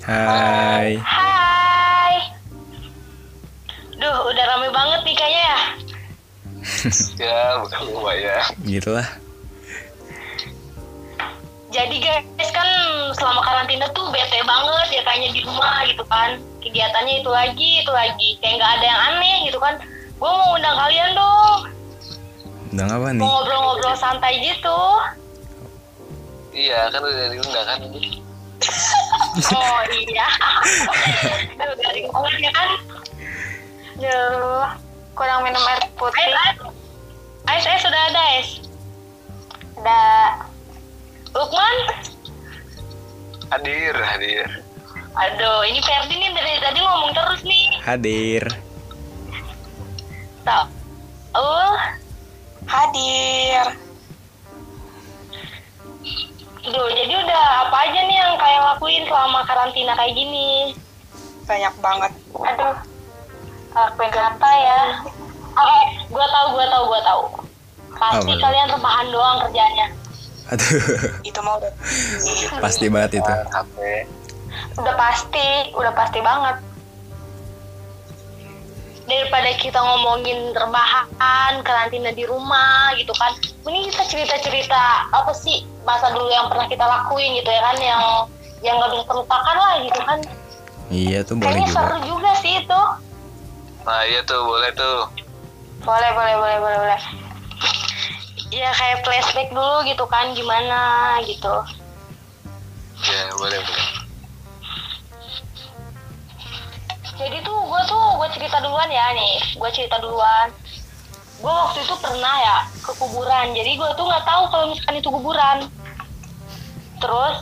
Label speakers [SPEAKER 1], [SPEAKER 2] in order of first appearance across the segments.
[SPEAKER 1] Hai.
[SPEAKER 2] Hai. Duh, udah rame banget nih kayaknya ya.
[SPEAKER 3] ya bukan lumayan
[SPEAKER 1] Gitulah.
[SPEAKER 2] Jadi guys kan selama karantina tuh bete banget ya kayaknya di rumah gitu kan. Kegiatannya itu lagi, itu lagi. Kayak nggak ada yang aneh gitu kan. Gue mau undang kalian dong.
[SPEAKER 1] Udah apa nih?
[SPEAKER 2] Mau ngobrol-ngobrol santai gitu.
[SPEAKER 3] iya kan udah diundang kan
[SPEAKER 2] Oh iya. Duh, ya kan.
[SPEAKER 4] Duh, kurang minum air putih.
[SPEAKER 2] Ais, Ais sudah ada Ais.
[SPEAKER 4] Ada
[SPEAKER 2] Lukman?
[SPEAKER 3] hadir hadir
[SPEAKER 2] Aduh, ini Ferdi nih dari tadi ngomong terus nih.
[SPEAKER 1] Hadir.
[SPEAKER 2] Tau. Oh,
[SPEAKER 4] hadir.
[SPEAKER 2] Duh, jadi udah apa aja nih yang kalian lakuin selama karantina kayak gini?
[SPEAKER 4] Banyak banget. Aduh,
[SPEAKER 2] Lakuin apa ya? Oke, gua tahu, gua tahu, gua tahu. Pasti
[SPEAKER 1] Apa?
[SPEAKER 2] kalian rebahan doang kerjanya.
[SPEAKER 1] Aduh.
[SPEAKER 4] itu mah udah
[SPEAKER 1] Pasti banget itu.
[SPEAKER 3] HP
[SPEAKER 4] udah pasti, udah pasti banget.
[SPEAKER 2] Daripada kita ngomongin rebahan, karantina di rumah gitu kan. Mending kita cerita-cerita apa sih masa dulu yang pernah kita lakuin gitu ya kan yang yang gak bisa terlupakan lah gitu kan.
[SPEAKER 1] Iya tuh boleh
[SPEAKER 2] Kayaknya
[SPEAKER 1] juga.
[SPEAKER 2] seru juga sih itu.
[SPEAKER 3] nah iya tuh boleh tuh
[SPEAKER 2] Boleh, boleh, boleh, boleh, boleh. Ya kayak flashback dulu gitu kan gimana gitu.
[SPEAKER 3] ya boleh boleh
[SPEAKER 2] Jadi tuh gue tuh gue cerita duluan ya nih, gue cerita duluan. Gue waktu itu pernah ya ke kuburan, jadi gue tuh nggak tahu kalau misalkan itu kuburan. Terus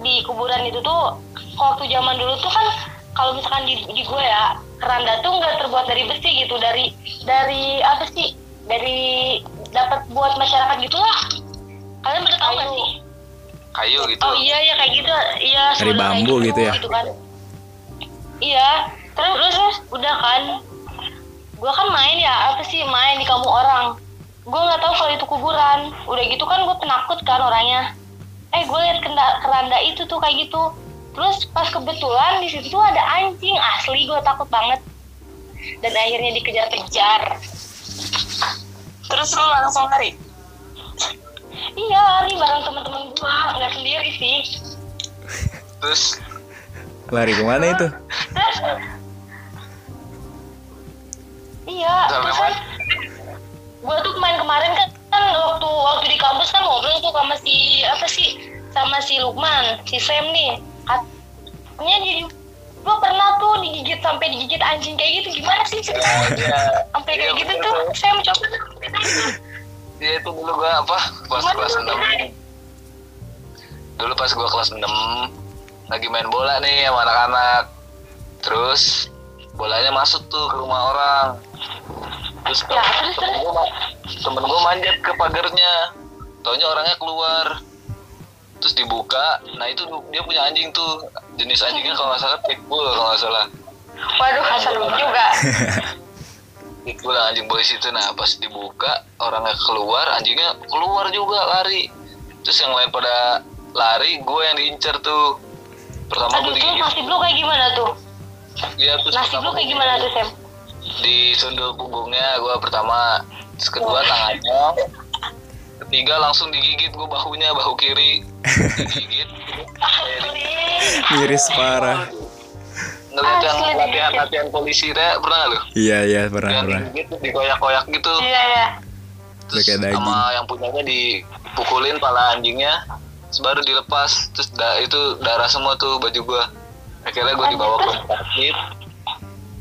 [SPEAKER 2] di kuburan itu tuh waktu zaman dulu tuh kan kalau misalkan di, di gue ya keranda tuh nggak terbuat dari besi gitu, dari dari apa sih? Dari dapat buat masyarakat gitulah. Kalian pada tahu nggak sih?
[SPEAKER 3] kayu gitu
[SPEAKER 2] Oh iya ya kayak gitu, iya
[SPEAKER 1] Dari bambu
[SPEAKER 2] kayak
[SPEAKER 1] gitu ya?
[SPEAKER 2] kan. Iya, terus terus, terus udah kan, gue kan main ya apa sih main di kampung orang. Gue nggak tahu kalau itu kuburan. Udah gitu kan gue penakut kan orangnya. Eh gue liat kenda- keranda itu tuh kayak gitu. Terus pas kebetulan di situ tuh ada anjing asli gue takut banget. Dan akhirnya dikejar-kejar.
[SPEAKER 4] Terus lu langsung lari.
[SPEAKER 2] Iya lari bareng teman-teman gue nggak sendiri sih.
[SPEAKER 3] terus
[SPEAKER 1] Lari ke mana itu?
[SPEAKER 2] Terus Iya, terus kan gue tuh main kemarin kan, kan waktu waktu di kampus kan ngobrol tuh sama si apa sih sama si Lukman, si Sam nih. Katanya dia gue pernah tuh digigit sampai digigit anjing kayak gitu. Gimana sih?
[SPEAKER 3] Ya,
[SPEAKER 2] sampai kayak gitu tuh saya mencoba
[SPEAKER 3] ya itu dulu gua apa pas
[SPEAKER 2] Gimana
[SPEAKER 3] kelas? 6 dulu pas gua kelas 6 lagi main bola nih sama anak-anak. Terus bolanya masuk tuh ke rumah orang terus
[SPEAKER 2] Ya, terus,
[SPEAKER 3] temen
[SPEAKER 2] terus.
[SPEAKER 3] gua ma- temen gua manjat ke pagarnya taunya orangnya keluar. Terus dibuka. Nah itu dia punya anjing tuh. Jenis anjingnya kalau nggak salah pitbull kalau nggak salah.
[SPEAKER 4] Waduh, seru juga.
[SPEAKER 3] pitbull anjing polisi itu. Nah pas dibuka orangnya keluar anjingnya keluar juga lari. Terus yang lain pada lari gue yang diincar tuh. Pertama
[SPEAKER 2] aduh
[SPEAKER 3] gue digigit.
[SPEAKER 2] nasib lu kayak gimana tuh?
[SPEAKER 3] Dia terus
[SPEAKER 2] nasib lu kayak gimana tuh Sam
[SPEAKER 3] di sundul punggungnya gue pertama terus kedua tangannya ketiga langsung digigit gue bahunya bahu kiri digigit
[SPEAKER 1] Miris parah.
[SPEAKER 3] ngeliat yang latihan latihan polisi deh pernah nggak lu
[SPEAKER 1] Iya iya pernah
[SPEAKER 3] yang
[SPEAKER 1] pernah.
[SPEAKER 3] digigit dikoyak-koyak gitu
[SPEAKER 4] Iya, iya.
[SPEAKER 1] Udah kayak daging.
[SPEAKER 3] sama yang punyanya dipukulin pala anjingnya terus baru dilepas terus da itu darah semua tuh baju gua akhirnya gua dibawa ke rumah sakit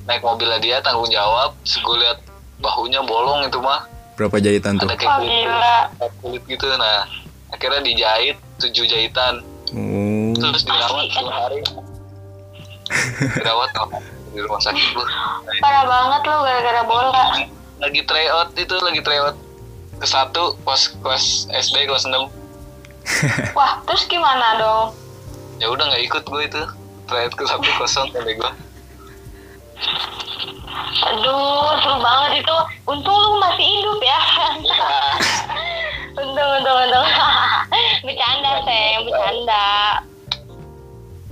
[SPEAKER 3] naik mobilnya dia tanggung jawab. Gua lihat bahunya bolong itu mah.
[SPEAKER 1] Berapa jahitan tuh?
[SPEAKER 3] ada kayak
[SPEAKER 4] Oh,
[SPEAKER 3] kulit,
[SPEAKER 4] gila.
[SPEAKER 3] kulit gitu. Nah akhirnya dijahit tujuh jahitan.
[SPEAKER 1] Oh.
[SPEAKER 3] terus dirawat dua hari. dirawat di rumah sakit gua.
[SPEAKER 4] Parah banget lu gara-gara bola.
[SPEAKER 3] lagi tryout itu lagi tryout. Ke satu pas kelas SD kelas 6
[SPEAKER 4] Wah, terus gimana dong?
[SPEAKER 3] ya udah nggak ikut gue itu. Tryout ke satu kosong sampai gue
[SPEAKER 2] aduh seru banget itu untung lu masih hidup ya untung untung untung bercanda Sam bercanda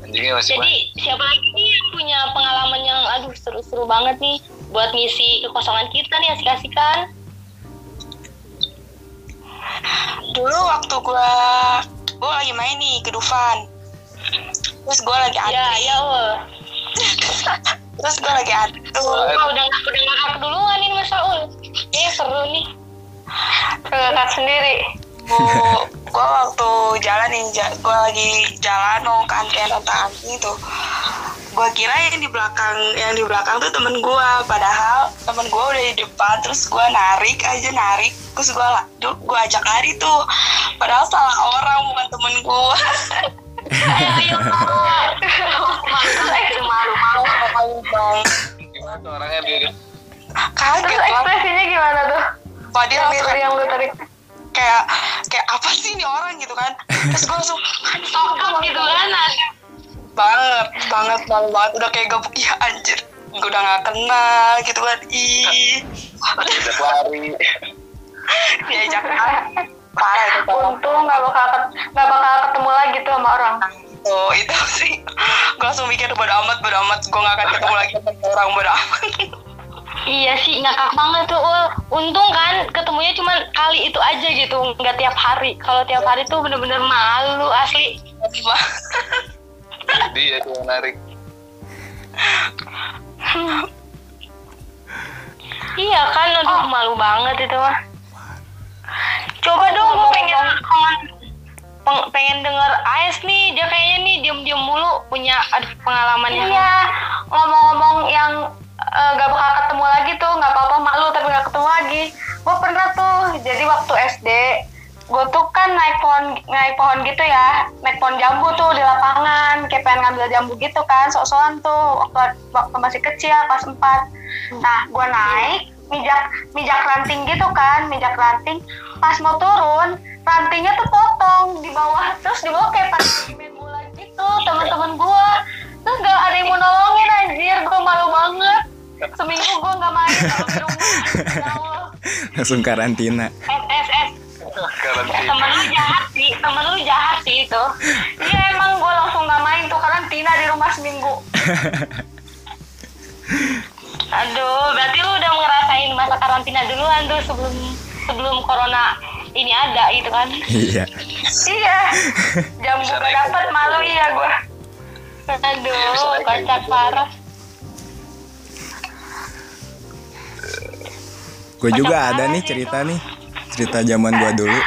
[SPEAKER 3] anjing anjingnya masih
[SPEAKER 2] Jadi siapa lagi nih yang punya pengalaman yang aduh seru-seru banget nih buat ngisi kekosongan kita nih asik-asikan.
[SPEAKER 4] Dulu waktu gua gua lagi main nih ke Dufan. Terus gua lagi antri.
[SPEAKER 2] Ya, ya, Ul.
[SPEAKER 4] Terus gua lagi antri tuh.
[SPEAKER 2] Wah, udah udah ngakak duluan nih Mas Saul. Eh, seru nih. Ngakak sendiri.
[SPEAKER 4] gua, gua waktu jalan nih ja- gua lagi jalan mau ke antrian tentang anjing tuh gua kira yang di belakang yang di belakang tuh temen gua padahal temen gua udah di depan terus gua narik aja narik terus du- gua ajak lari tuh padahal salah orang bukan temen gua
[SPEAKER 2] Ayo, ayo.
[SPEAKER 4] malu malu malu malu bang
[SPEAKER 3] gimana tuh orangnya dia
[SPEAKER 4] kaget
[SPEAKER 2] ekspresinya gimana tuh?
[SPEAKER 4] padahal
[SPEAKER 2] Yang,
[SPEAKER 4] lihat
[SPEAKER 2] yang lu tarik.
[SPEAKER 4] kayak kayak apa sih ini orang gitu kan? Terus gua langsung
[SPEAKER 2] Sokap gitu. Kan.
[SPEAKER 4] banget banget malu banget. Udah kayak gabuk ya anjir. Gue udah gak kenal gitu kan. Ih.
[SPEAKER 3] Udah lari
[SPEAKER 4] diajak parah itu parah.
[SPEAKER 2] Untung nggak bakal nggak bakal ketemu lagi tuh sama orang.
[SPEAKER 4] oh itu sih gue langsung mikir bodo amat bodo amat gue gak akan ketemu lagi sama orang bodo amat
[SPEAKER 2] Iya sih ngakak banget tuh Ul. Untung kan ketemunya cuma kali itu aja gitu, nggak tiap hari. Kalau tiap hari tuh bener-bener malu asli.
[SPEAKER 3] dia tuh yang narik
[SPEAKER 2] Iya kan, aduh malu banget itu mah. Coba dong, gue pengen peng- pengen denger Ais nih, dia kayaknya nih diem-diem mulu punya aduh pengalaman yang
[SPEAKER 5] Iya, ngomong-ngomong yang eh, gak bakal ketemu lagi tuh, nggak apa-apa malu tapi gak ketemu lagi. Gue pernah tuh, jadi waktu SD, gue tuh kan naik pohon naik pohon gitu ya, naik pohon jambu tuh di lapangan, kayak pengen ngambil jambu gitu kan, sok-sokan tuh waktu waktu masih kecil kelas 4 Nah, gue naik, mijak mijak ranting gitu kan, mijak ranting. Pas mau turun, rantingnya tuh potong di bawah, terus di bawah kayak pas main bola gitu, teman-teman gue. Terus gak ada yang mau nolongin anjir, gue malu banget. Seminggu gue gak main kalau di rumah. Allah.
[SPEAKER 1] Langsung karantina.
[SPEAKER 2] S S S.
[SPEAKER 3] karantina
[SPEAKER 2] Temen lu jahat sih, temen lu jahat sih itu.
[SPEAKER 5] Iya emang gue langsung gak main tuh karantina di rumah seminggu.
[SPEAKER 2] Aduh, berarti lu udah ngerasain masa karantina duluan tuh sebelum sebelum corona ini ada gitu kan?
[SPEAKER 1] Iya.
[SPEAKER 5] Iya, jambu gak dapet malu iya gue.
[SPEAKER 2] Aduh, kocak parah.
[SPEAKER 1] Gue juga ada nih cerita nih. Cerita zaman gua dulu.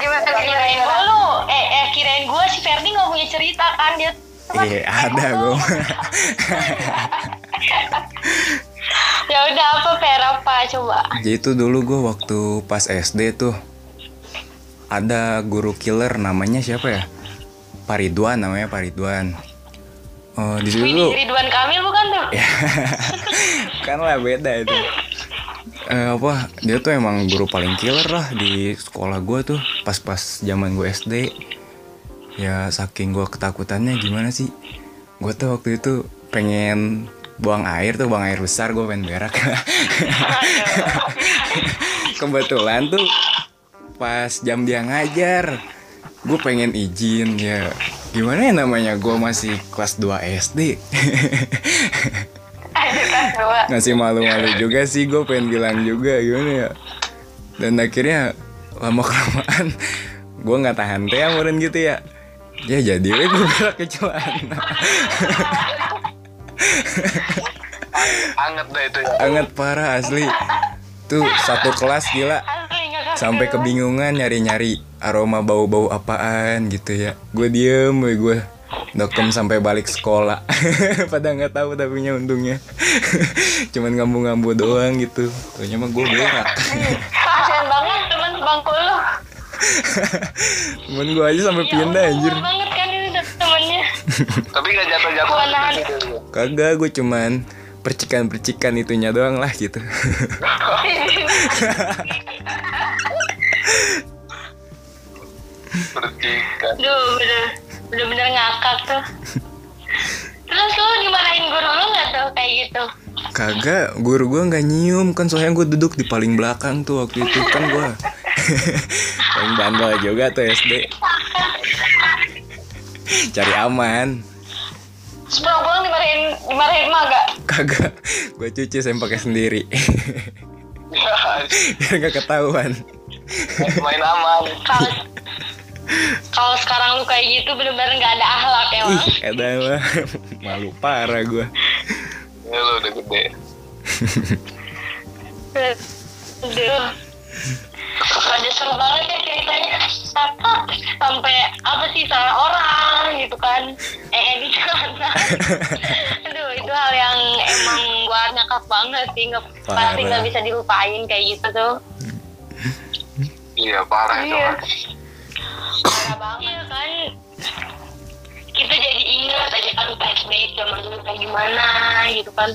[SPEAKER 5] Gimana
[SPEAKER 2] Kirain gua lu, eh, eh kirain gua si Ferdi nggak punya cerita kan dia.
[SPEAKER 1] Iya, ada gue.
[SPEAKER 2] Ya udah apa Fer apa coba?
[SPEAKER 1] Jadi itu dulu gue waktu pas SD tuh ada guru killer namanya siapa ya? Paridwan namanya Paridwan. Oh, di situ
[SPEAKER 2] Wih, Ridwan Kamil bukan tuh?
[SPEAKER 1] ya kan lah beda itu. Eh, apa dia tuh emang guru paling killer lah di sekolah gue tuh pas-pas zaman gue SD ya saking gue ketakutannya gimana sih gue tuh waktu itu pengen buang air tuh buang air besar gue pengen berak. Kebetulan tuh pas jam dia ngajar gue pengen izin ya. Gimana ya namanya gue masih kelas 2 SD ngasih malu-malu juga sih gue pengen bilang juga gimana ya. Dan akhirnya lama kelamaan gue nggak tahan teh meren gitu ya. Ya jadi gue berak ke celana
[SPEAKER 3] anget dah itu ya.
[SPEAKER 1] Anget parah asli. Tuh satu kelas gila. Sampai kebingungan nyari-nyari aroma bau-bau apaan gitu ya. Gue diem we gue dokem sampai balik sekolah. Pada nggak tahu tapi nya untungnya. Cuman ngambu-ngambu doang gitu. Taunya mah gue berak.
[SPEAKER 5] Kasian banget temen bangku lu.
[SPEAKER 1] cuman gue aja sampai pindah
[SPEAKER 2] Allah,
[SPEAKER 1] anjir.
[SPEAKER 2] banget.
[SPEAKER 3] Tapi gak jatuh-jatuh.
[SPEAKER 1] Kagak gue cuman percikan-percikan itunya doang lah gitu.
[SPEAKER 3] Percikan.
[SPEAKER 2] Duh, bener bener-bener ngakak tuh. Terus lu dimarahin guru lu nggak tuh kayak gitu?
[SPEAKER 1] kagak guru gue nggak nyium. Kan soalnya gue duduk di paling belakang tuh waktu itu kan gue paling bandel juga tuh SD cari aman.
[SPEAKER 5] Terus pulang-pulang dimarahin dimarahin emak gak?
[SPEAKER 1] kagak. Gue cuci sempak sendiri. Biar nggak ketahuan.
[SPEAKER 3] Main aman.
[SPEAKER 2] Kalau kalau sekarang lu kayak gitu bener-bener nggak ada akhlak emang.
[SPEAKER 1] ih ada mah malu parah gue
[SPEAKER 3] ya lu udah gede.
[SPEAKER 2] Aduh. Ada seru banget ya ceritanya. Apa? Sampai apa sih salah orang gitu kan? Eh di sana. Aduh itu hal yang emang buat ngakak banget sih. Nggak, pasti nggak bisa dilupain kayak gitu tuh.
[SPEAKER 3] iya parah itu
[SPEAKER 2] Iya. Parah banget. Iya kan. Kita jadi ingat aja kan flashback zaman dulu kayak gimana gitu kan.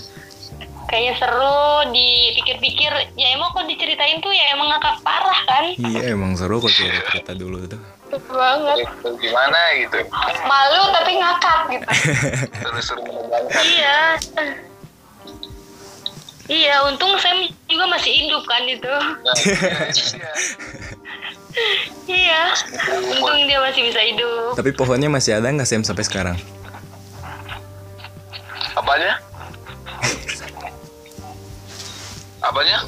[SPEAKER 2] Kayaknya seru dipikir-pikir ya emang kok diceritain tuh ya emang ngakak parah kan.
[SPEAKER 1] iya emang seru kok cerita cerita dulu tuh
[SPEAKER 2] Seru banget.
[SPEAKER 3] Itu gimana gitu
[SPEAKER 5] Malu tapi ngakak gitu.
[SPEAKER 3] menegangkan
[SPEAKER 2] Iya. Iya, untung Sam juga masih hidup kan itu.
[SPEAKER 3] nah, iya, iya.
[SPEAKER 2] Iya. Untung dia masih bisa hidup.
[SPEAKER 1] tapi pohonnya masih ada nggak Sam sampai sekarang
[SPEAKER 3] apanya apanya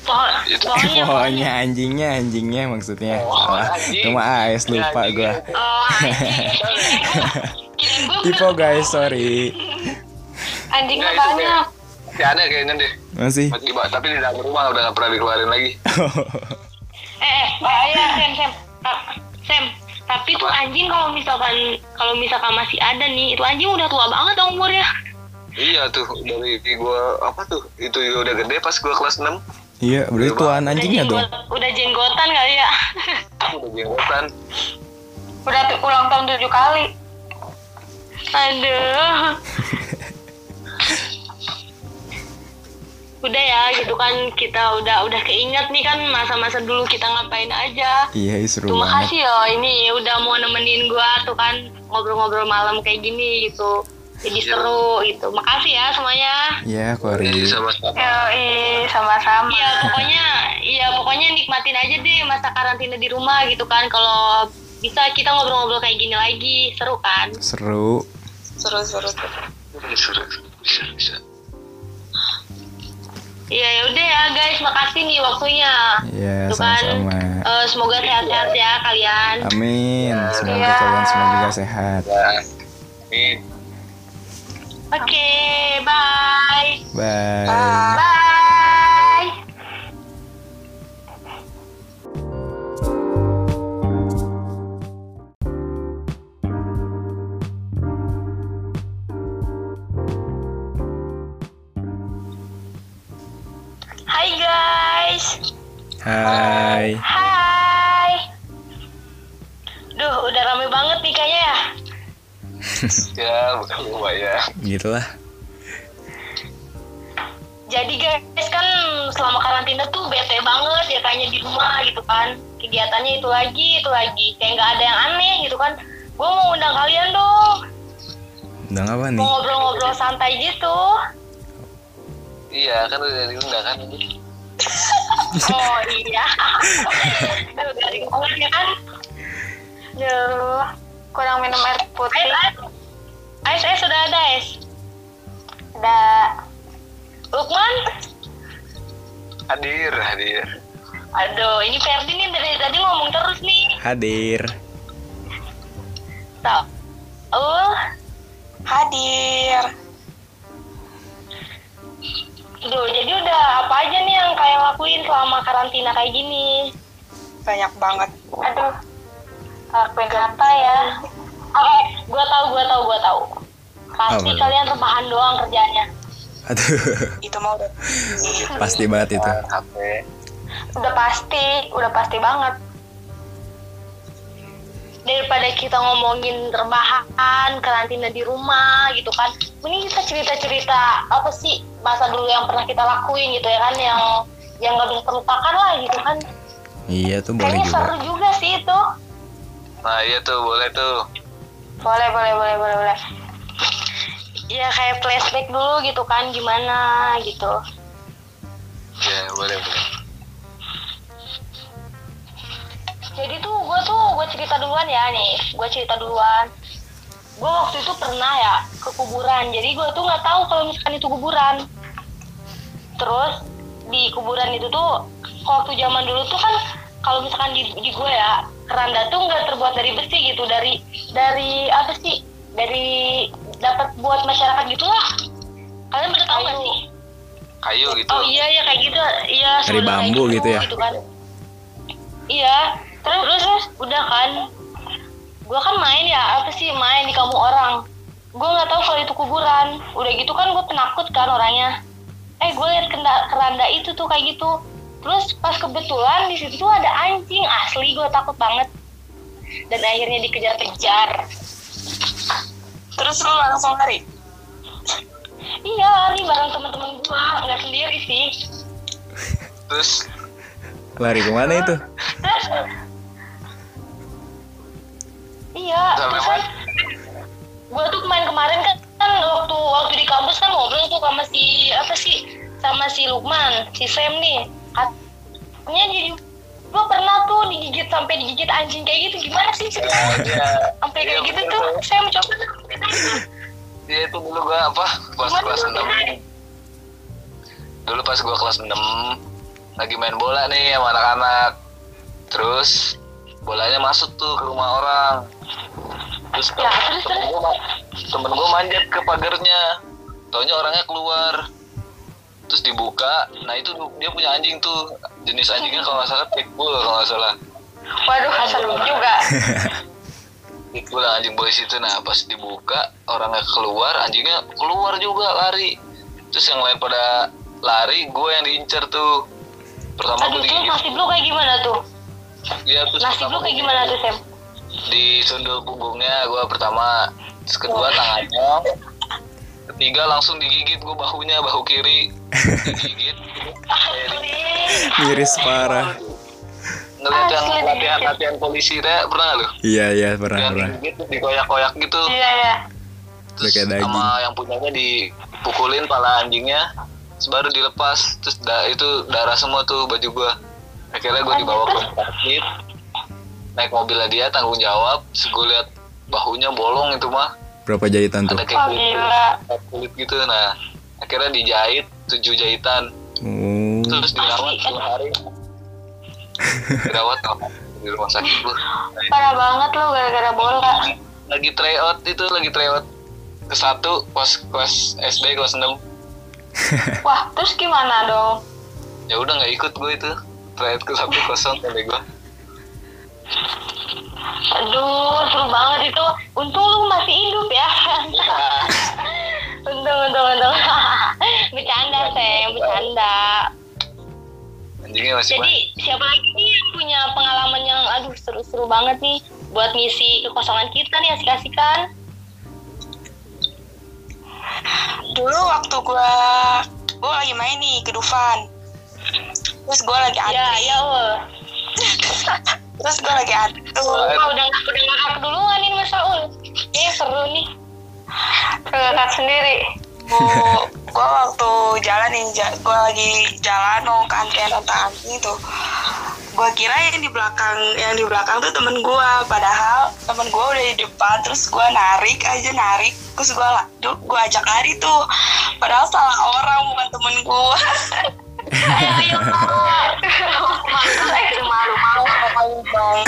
[SPEAKER 2] Pohon,
[SPEAKER 3] Itu.
[SPEAKER 2] pohonnya.
[SPEAKER 1] pohonnya anjingnya anjingnya maksudnya
[SPEAKER 3] Oh, anjing.
[SPEAKER 1] cuma AS lupa
[SPEAKER 3] Anjing.
[SPEAKER 1] gue
[SPEAKER 2] Oh,
[SPEAKER 1] Tipo guys sorry
[SPEAKER 5] Anjingnya
[SPEAKER 3] Nggak, itu
[SPEAKER 5] banyak.
[SPEAKER 3] masih ada kayaknya deh
[SPEAKER 1] masih
[SPEAKER 3] tapi di dalam rumah udah gak pernah dikeluarin lagi
[SPEAKER 2] Eh, eh, bahaya Sam, Sam. Ta- Sam, tapi tuh anjing kalau misalkan kalau misalkan masih ada nih, itu anjing udah tua banget dong umurnya.
[SPEAKER 3] Iya tuh dari gua apa tuh itu juga udah gede pas gua kelas 6
[SPEAKER 1] iya berarti tuan anjingnya
[SPEAKER 2] udah
[SPEAKER 1] dong
[SPEAKER 2] jenggot- Udah jenggotan kali ya.
[SPEAKER 3] udah jenggotan
[SPEAKER 5] Udah ulang tahun tujuh kali.
[SPEAKER 2] Aduh. udah ya gitu kan kita udah udah keinget nih kan masa-masa dulu kita ngapain aja.
[SPEAKER 1] iya seru
[SPEAKER 2] Terima
[SPEAKER 1] banget
[SPEAKER 2] kasih loh ini udah mau nemenin gua tuh kan ngobrol-ngobrol malam kayak gini gitu. Jadi
[SPEAKER 3] Iya.
[SPEAKER 2] seru gitu. Makasih ya semuanya.
[SPEAKER 1] iya Kori
[SPEAKER 3] Jadi sama-sama
[SPEAKER 5] Yoi, sama-sama.
[SPEAKER 2] Iya pokoknya iya pokoknya nikmatin aja deh masa karantina di rumah gitu kan. Kalau bisa kita ngobrol-ngobrol kayak gini lagi seru kan.
[SPEAKER 1] seru
[SPEAKER 5] Seru-seru.
[SPEAKER 3] Seru. bisa bisa
[SPEAKER 2] Iya ya udah ya guys, makasih nih waktunya.
[SPEAKER 1] iya
[SPEAKER 2] kan,
[SPEAKER 1] sama-sama
[SPEAKER 2] eh, semoga sehat-sehat ya kalian.
[SPEAKER 1] amin semoga
[SPEAKER 5] Iya.
[SPEAKER 1] kalian semua juga sehat
[SPEAKER 3] ya ini
[SPEAKER 2] Oke, bye.
[SPEAKER 1] bye
[SPEAKER 2] Bye. Hai guys.
[SPEAKER 1] hai
[SPEAKER 2] Hai. Ya
[SPEAKER 3] bukan lumayan
[SPEAKER 1] gitulah
[SPEAKER 2] Jadi guys kan selama karantina tuh bete banget ya kayaknya di rumah gitu kan. Kegiatannya itu lagi, itu lagi. Kayak nggak ada yang aneh gitu kan. Gue mau undang kalian dong.
[SPEAKER 1] udah apa nih
[SPEAKER 2] Mau ngobrol-ngobrol santai gitu.
[SPEAKER 3] iya kan udah diundang kan
[SPEAKER 2] Oh iya. Garing banget ya kan.
[SPEAKER 5] Duh, kurang minum air putih.
[SPEAKER 2] Ais, Ais, sudah ada Ais.
[SPEAKER 5] Ada
[SPEAKER 2] Lukman?
[SPEAKER 3] hadir hadir
[SPEAKER 2] Aduh, ini Ferdi nih dari tadi ngomong terus nih.
[SPEAKER 1] hadir
[SPEAKER 2] Tau. Oh,
[SPEAKER 5] hadir.
[SPEAKER 2] Duh, jadi udah apa aja nih yang kalian lakuin selama karantina kayak gini?
[SPEAKER 5] Banyak banget.
[SPEAKER 2] Aduh,
[SPEAKER 5] Lakuin
[SPEAKER 2] apa ya? Oke, gua tahu, gua tahu, gua tahu. Pasti
[SPEAKER 1] Apa?
[SPEAKER 2] kalian rebahan doang kerjanya.
[SPEAKER 1] aduh
[SPEAKER 5] itu mah udah
[SPEAKER 1] pasti banget itu
[SPEAKER 3] HP
[SPEAKER 5] udah pasti, udah pasti banget.
[SPEAKER 2] Daripada kita ngomongin rebahan, karantina di rumah gitu kan. Mending kita cerita-cerita apa sih masa dulu yang pernah kita lakuin gitu ya kan yang yang gak bisa terlupakan lah gitu kan.
[SPEAKER 1] iya tuh boleh
[SPEAKER 2] Kayaknya
[SPEAKER 1] juga
[SPEAKER 2] seru juga sih itu.
[SPEAKER 3] nah iya tuh boleh tuh
[SPEAKER 2] Boleh, boleh, boleh, boleh, boleh. Ya kayak flashback dulu gitu kan gimana gitu.
[SPEAKER 3] ya boleh boleh
[SPEAKER 2] Jadi tuh gue tuh gue cerita duluan ya nih, gue cerita duluan. gue waktu itu pernah ya ke kuburan jadi gue tuh nggak tahu kalau misalkan itu kuburan terus di kuburan itu tuh waktu zaman dulu tuh kan kalau misalkan di, di gue ya keranda tuh nggak terbuat dari besi gitu dari dari apa sih dari dapat buat masyarakat gitulah kalian pada tahu nggak sih
[SPEAKER 3] kayu gitu
[SPEAKER 2] Oh iya ya kayak gitu, iya
[SPEAKER 1] Dari bambu gitu ya?
[SPEAKER 2] kan. Iya, terus terus, udah kan, gue kan main ya apa sih main di kampung orang. Gue nggak tahu kalau itu kuburan. Udah gitu kan gue penakut kan orangnya. Eh gue liat kenda- keranda itu tuh kayak gitu. Terus pas kebetulan di situ tuh ada anjing asli gue takut banget. Dan akhirnya dikejar-kejar.
[SPEAKER 4] Terus lu langsung lari.
[SPEAKER 2] Iya lari bareng teman-teman gue, nggak sendiri sih.
[SPEAKER 3] terus
[SPEAKER 1] Lari ke mana itu?
[SPEAKER 2] Terus Iya, terus kan gue tuh main kemarin kan, kan waktu waktu di kampus kan ngobrol tuh sama si apa sih sama si Lukman, si Sam nih. Katanya di gue pernah tuh digigit sampai digigit anjing kayak gitu gimana sih ceritanya?
[SPEAKER 3] ya,
[SPEAKER 2] Sampai
[SPEAKER 3] Iya,
[SPEAKER 2] kayak gitu tuh, mencoba
[SPEAKER 3] ya itu dulu gua apa pas kelas? 6 dulu pas gua kelas 6 lagi main bola nih sama anak-anak. Terus bolanya masuk tuh ke rumah orang. Terus
[SPEAKER 2] Ya,
[SPEAKER 3] temen ma- temen gua manjat ke pagarnya taunya orangnya keluar. Terus dibuka. Nah itu dia punya anjing tuh. Jenis anjingnya kalau nggak salah pitbull kalau nggak salah.
[SPEAKER 2] Waduh, seru juga.
[SPEAKER 3] pitbull anjing polisi itu nah pas dibuka orangnya keluar anjingnya keluar juga lari. Terus yang lain pada lari gue yang diincar tuh. Pertama
[SPEAKER 2] Aduh,
[SPEAKER 3] gue
[SPEAKER 2] terus
[SPEAKER 3] digigit.
[SPEAKER 2] nasib lu kayak gimana tuh?
[SPEAKER 3] dia terus
[SPEAKER 2] Nasib
[SPEAKER 3] pertama
[SPEAKER 2] lu kayak gimana tuh, Sam?
[SPEAKER 3] di sundul punggungnya gue pertama. Terus kedua tangannya. Ketiga langsung digigit gue bahunya bahu kiri. Digigit.
[SPEAKER 1] Miris parah.
[SPEAKER 3] Ngeliat yang
[SPEAKER 2] Asli
[SPEAKER 3] latihan latihan polisi deh pernah nggak lu?
[SPEAKER 1] Iya iya pernah
[SPEAKER 3] yang
[SPEAKER 1] pernah.
[SPEAKER 3] digigit dikoyak-koyak gitu.
[SPEAKER 2] Iya, iya.
[SPEAKER 3] terus
[SPEAKER 1] kayak daging.
[SPEAKER 3] sama yang punyanya dipukulin pala anjingnya terus baru dilepas terus da- itu darah semua tuh baju gua. Akhirnya gua dibawa ke rumah sakit naik mobilnya dia tanggung jawab. Terus gua lihat bahunya bolong itu mah.
[SPEAKER 1] Berapa jahitan tuh?
[SPEAKER 3] ada kayak
[SPEAKER 2] Oh,
[SPEAKER 3] kulit, kulit gitu nah. Akhirnya dijahit tujuh jahitan.
[SPEAKER 1] Oh.
[SPEAKER 3] terus dirawat dua hari dirawat di rumah sakit gua
[SPEAKER 2] Parah banget lu gara-gara bola.
[SPEAKER 3] lagi tryout itu lagi tryout ke satu pas kelas SD kelas 6
[SPEAKER 2] Wah, terus gimana dong?
[SPEAKER 3] ya udah nggak ikut gue itu tryout ke satu kosong sampai gue
[SPEAKER 2] Aduh, seru banget itu. Untung lu masih hidup ya. untung, untung, untung. bercanda, Sam, bercanda.
[SPEAKER 3] Anjingnya masih
[SPEAKER 2] Jadi, siapa lagi nih yang punya pengalaman yang aduh seru-seru banget nih buat ngisi kekosongan kita nih asik-asikan?
[SPEAKER 4] Dulu waktu gua gua lagi main nih ke Dufan. Terus gua lagi antri.
[SPEAKER 2] Ya, ya.
[SPEAKER 4] Terus gua lagi antri.
[SPEAKER 2] Wah, udah udah ngakak duluan nih Mas Saul. Eh, seru nih. Ngakak sendiri.
[SPEAKER 4] Gua, gua waktu jalan nih ja- gua lagi jalan mau ke antrian tentang anjing tuh gua kira yang di belakang yang di belakang tuh temen gua. Padahal temen gua udah di depan terus gua narik aja narik. Terus du- gua ajak lari tuh. Padahal salah orang bukan temen gua.
[SPEAKER 2] Ayo, ayo, malu, malu, malu, malu, bang.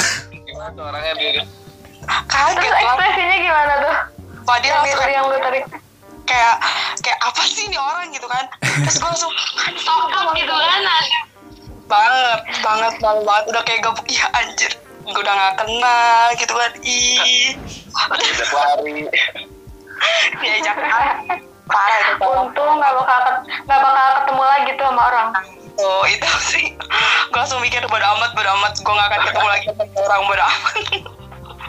[SPEAKER 3] gimana tuh orangnya dia
[SPEAKER 4] kaget
[SPEAKER 2] Terus ekspresinya gimana tuh?
[SPEAKER 4] Padahal
[SPEAKER 2] Yang,
[SPEAKER 4] langsung
[SPEAKER 2] yang lu tarik.
[SPEAKER 4] Kayak kayak apa sih ini orang gitu kan? Terus gua langsung
[SPEAKER 2] Sokap gitu kan?
[SPEAKER 4] banget banget banget banget. Udah kayak gabuk ya anjir. Gue udah gak kenal gitu kan. Ih.
[SPEAKER 3] Udah lari
[SPEAKER 4] diajak lari. parah itu parah.
[SPEAKER 2] Untung nggak bakal ket- nggak bakal ketemu lagi tuh sama orang.
[SPEAKER 4] oh itu sih. Gue langsung mikir bodo amat bodo amat. Gue gak akan ketemu lagi sama orang bodo amat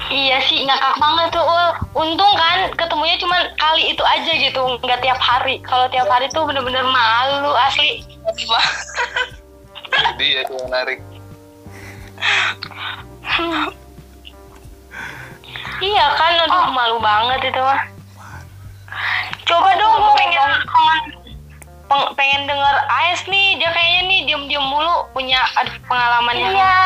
[SPEAKER 2] Iya sih ngakak banget tuh Ul. Untung kan ketemunya cuma kali itu aja gitu, nggak tiap hari. Kalau tiap hari tuh bener-bener malu asli.
[SPEAKER 3] dia tuh yang narik
[SPEAKER 2] Iya kan, aduh malu banget itu mah. Coba dong, gue pengen peng- pengen denger AS nih, dia kayaknya nih diem-diem mulu punya aduh pengalamannya. Iya,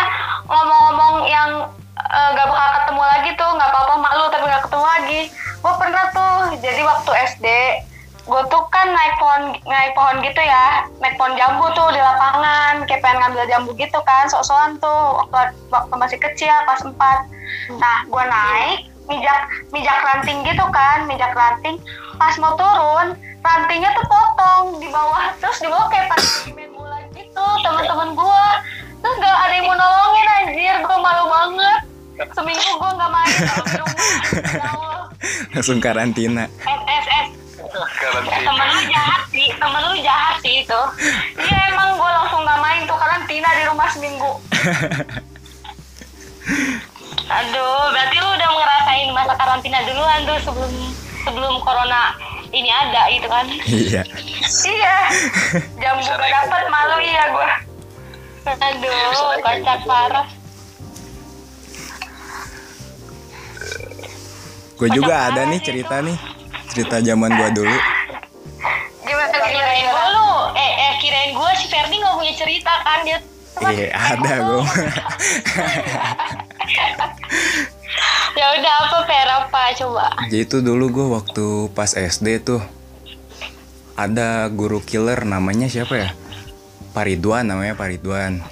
[SPEAKER 2] ngomong-ngomong yang
[SPEAKER 5] eh, gak bakal ketemu lagi tuh nggak apa-apa malu tapi gak ketemu lagi. Gue pernah tuh jadi waktu SD gue tuh kan naik pohon naik pohon gitu ya naik pohon jambu tuh di lapangan kayak pengen ngambil jambu gitu kan sok-sokan tuh waktu waktu masih kecil kelas 4 nah gue naik mijak mijak ranting gitu kan mijak ranting. Pas mau turun rantingnya tuh potong di bawah terus di bawah kayak pas
[SPEAKER 1] langsung karantina.
[SPEAKER 5] S S S
[SPEAKER 3] karantina.
[SPEAKER 5] Temen lu jahat sih temen lu jahat sih itu. Iya emang gue langsung nggak main tuh karantina di rumah seminggu. Aduh berarti lu udah ngerasain masa karantina duluan tuh sebelum sebelum corona ini ada gitu kan?
[SPEAKER 1] Iya.
[SPEAKER 5] Iya. Gak
[SPEAKER 3] naik
[SPEAKER 5] dapet malu iya gue aduh kocak parah
[SPEAKER 1] gue juga ada nih cerita nih cerita zaman gue dulu.
[SPEAKER 5] Gimana
[SPEAKER 2] kirain gue lu eh, eh kirain gue si Ferdi nggak punya cerita kan? Dia
[SPEAKER 1] iya ada gue
[SPEAKER 2] ya udah apa Per apa? Coba.
[SPEAKER 1] Jadi itu dulu gue waktu pas SD tuh ada guru killer namanya siapa ya? Paridwan namanya Paridwan.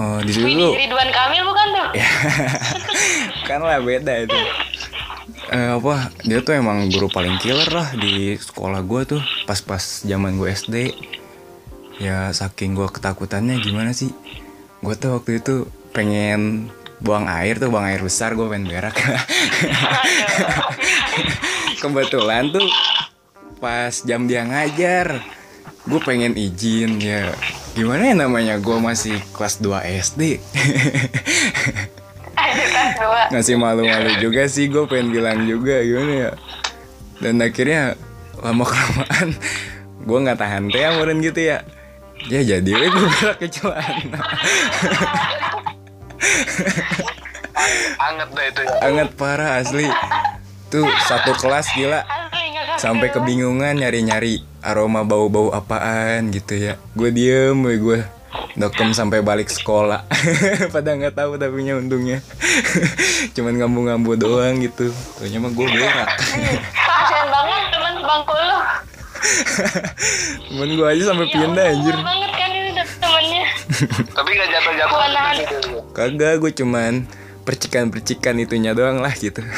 [SPEAKER 1] Oh di situ
[SPEAKER 2] Ridwan Kamil bukan tuh?
[SPEAKER 1] Kan lah beda itu Eh, apa dia tuh emang guru paling killer lah di sekolah gue tuh pas-pas zaman gue SD ya saking gue ketakutannya gimana sih? Gue tuh waktu itu pengen buang air tuh buang air besar gue pengen berak. Kebetulan tuh pas jam dia ngajar gue pengen izin ya. Gimana ya namanya gue masih kelas 2 SD ngasih malu-malu juga sih gue pengen bilang juga gimana ya? Dan akhirnya lama kelamaan gue nggak tahan teh amurin gitu ya. Ya jadi gue berak ke celana
[SPEAKER 3] anget dah itu ya.
[SPEAKER 1] Anget parah asli. Tuh satu kelas gila. Sampai kebingungan nyari-nyari aroma bau-bau apaan gitu ya. Gue diem gue dokem sampai balik sekolah. Pada nggak tahu tapi nya untungnya. Cuman ngambu-ngambu doang gitu. Taunya mah gue berak.
[SPEAKER 2] Kasian banget teman bangku lu.
[SPEAKER 1] Cuman gue aja sampai
[SPEAKER 2] Ya
[SPEAKER 1] pindah anjir.
[SPEAKER 2] banget kan ini temennya.
[SPEAKER 3] Tapi gak jatuh-jatuh gitu.
[SPEAKER 1] kagak gue cuman percikan-percikan itunya doang lah gitu.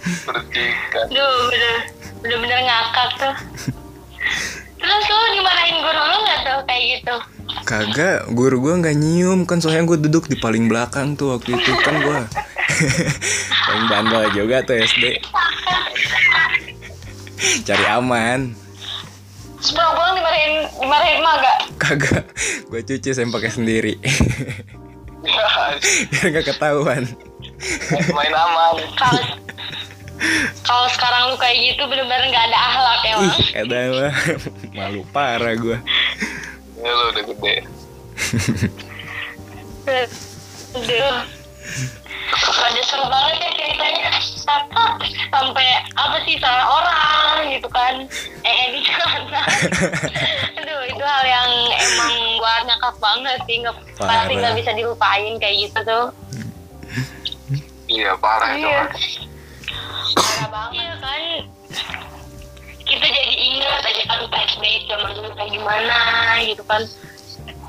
[SPEAKER 3] Percikan.
[SPEAKER 2] Duh, bener bener-bener ngakak tuh. Terus lu dimarahin guru lu nggak tuh kayak gitu?
[SPEAKER 1] kagak guru gue nggak nyium. Kan soalnya gue duduk di paling belakang tuh waktu itu kan gue paling bandel juga tuh SD cari aman.
[SPEAKER 2] Terus pulang-pulang dimarahin dimarahin mah gak?
[SPEAKER 1] kagak gue cuci saya pakai sendiri. Biar nggak ketahuan.
[SPEAKER 3] Main aman
[SPEAKER 2] Kalau sekarang lu kayak gitu bener-bener nggak ada akhlak emang.
[SPEAKER 1] ih ada mah malu parah gue
[SPEAKER 3] ya lu udah gede
[SPEAKER 2] Aduh. Ada seru banget ya ceritanya. Apa sampai apa sih salah orang gitu kan? Eh di sana. Aduh itu hal yang emang buat ngakak banget sih nggak pasti nggak bisa dilupain kayak gitu tuh.
[SPEAKER 3] iya parah itu
[SPEAKER 2] Iya.
[SPEAKER 3] mah.
[SPEAKER 2] Banget Iya kan. Kita jadi ingat aja kan flashback zaman dulu kayak gimana gitu kan.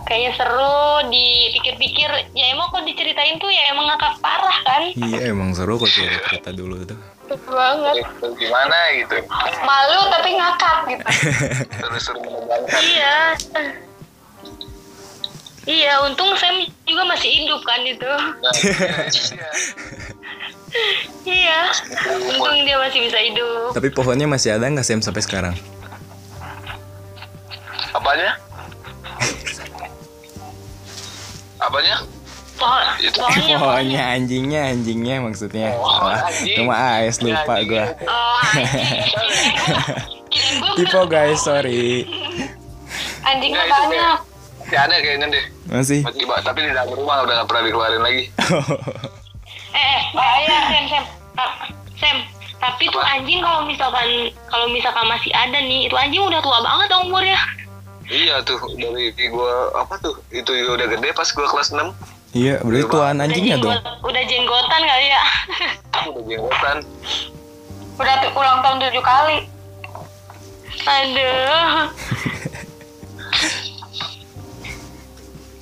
[SPEAKER 2] Kayaknya seru dipikir-pikir ya emang kok diceritain tuh ya emang ngakak parah kan.
[SPEAKER 1] iya emang seru kok cerita cerita dulu tuh
[SPEAKER 2] Seru banget.
[SPEAKER 3] Gimana gitu
[SPEAKER 2] Malu tapi ngakak gitu. iya. Iya, untung Sam juga masih hidup kan itu.
[SPEAKER 3] nah, iya, iya.
[SPEAKER 2] Iya. Untung dia masih bisa hidup.
[SPEAKER 1] tapi pohonnya masih ada nggak Sam sampai sekarang
[SPEAKER 3] apanya apanya
[SPEAKER 2] Pohon,
[SPEAKER 3] Itu.
[SPEAKER 2] pohonnya.
[SPEAKER 1] pohonnya anjingnya anjingnya maksudnya
[SPEAKER 3] Oh, anjing.
[SPEAKER 1] cuma AS lupa gue
[SPEAKER 2] Oh,
[SPEAKER 1] Tipo guys sorry
[SPEAKER 2] anjingnya
[SPEAKER 3] itu
[SPEAKER 2] banyak.
[SPEAKER 3] masih ada kayaknya deh
[SPEAKER 1] masih
[SPEAKER 3] tapi di dalam rumah udah gak pernah dikeluarin lagi
[SPEAKER 2] Eh, eh, bahaya Sam, Sam. Ta- Sam, tapi tuh anjing kalau misalkan kalau misalkan masih ada nih, itu anjing udah tua banget dong umurnya.
[SPEAKER 3] Iya tuh dari gua apa tuh itu udah gede pas gua kelas 6
[SPEAKER 1] Iya, berarti tuan anjingnya
[SPEAKER 2] udah
[SPEAKER 1] dong.
[SPEAKER 2] udah jenggotan kali ya
[SPEAKER 3] udah jenggotan.
[SPEAKER 5] Udah ulang tahun tujuh kali.
[SPEAKER 2] aduh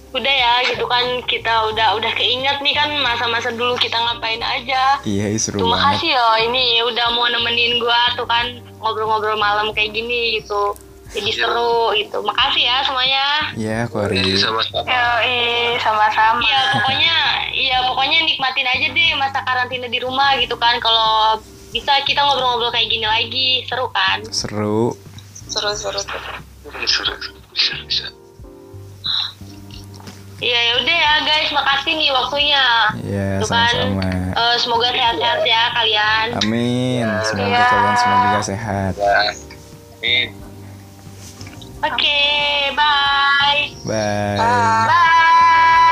[SPEAKER 2] udah ya gitu kan kita udah udah keinget nih kan masa-masa dulu kita ngapain aja
[SPEAKER 1] Iya, seru
[SPEAKER 2] Terima
[SPEAKER 1] banget.
[SPEAKER 2] kasih loh ini udah mau nemenin gua tuh kan ngobrol-ngobrol malam kayak gini gitu. Jadi seru gitu. Makasih ya semuanya.
[SPEAKER 1] Iya, Kori.
[SPEAKER 3] Jadi sama-sama.
[SPEAKER 5] Yoi, sama-sama.
[SPEAKER 2] Iya pokoknya iya pokoknya nikmatin aja deh masa karantina di rumah gitu kan. Kalau bisa kita ngobrol-ngobrol kayak gini lagi seru kan.
[SPEAKER 1] Seru.
[SPEAKER 4] seru seru seru
[SPEAKER 3] Seru. Bisa, bisa.
[SPEAKER 2] Iya ya udah ya guys makasih nih waktunya.
[SPEAKER 1] Iya,
[SPEAKER 2] Tuh kan.
[SPEAKER 1] sama-sama.
[SPEAKER 2] Eh, semoga sehat-sehat ya kalian.
[SPEAKER 1] Amin. Semoga
[SPEAKER 5] Iya.
[SPEAKER 1] kalian semua juga sehat.
[SPEAKER 3] Ya. Amin.
[SPEAKER 2] Oke, bye.
[SPEAKER 1] Bye.
[SPEAKER 5] Bye.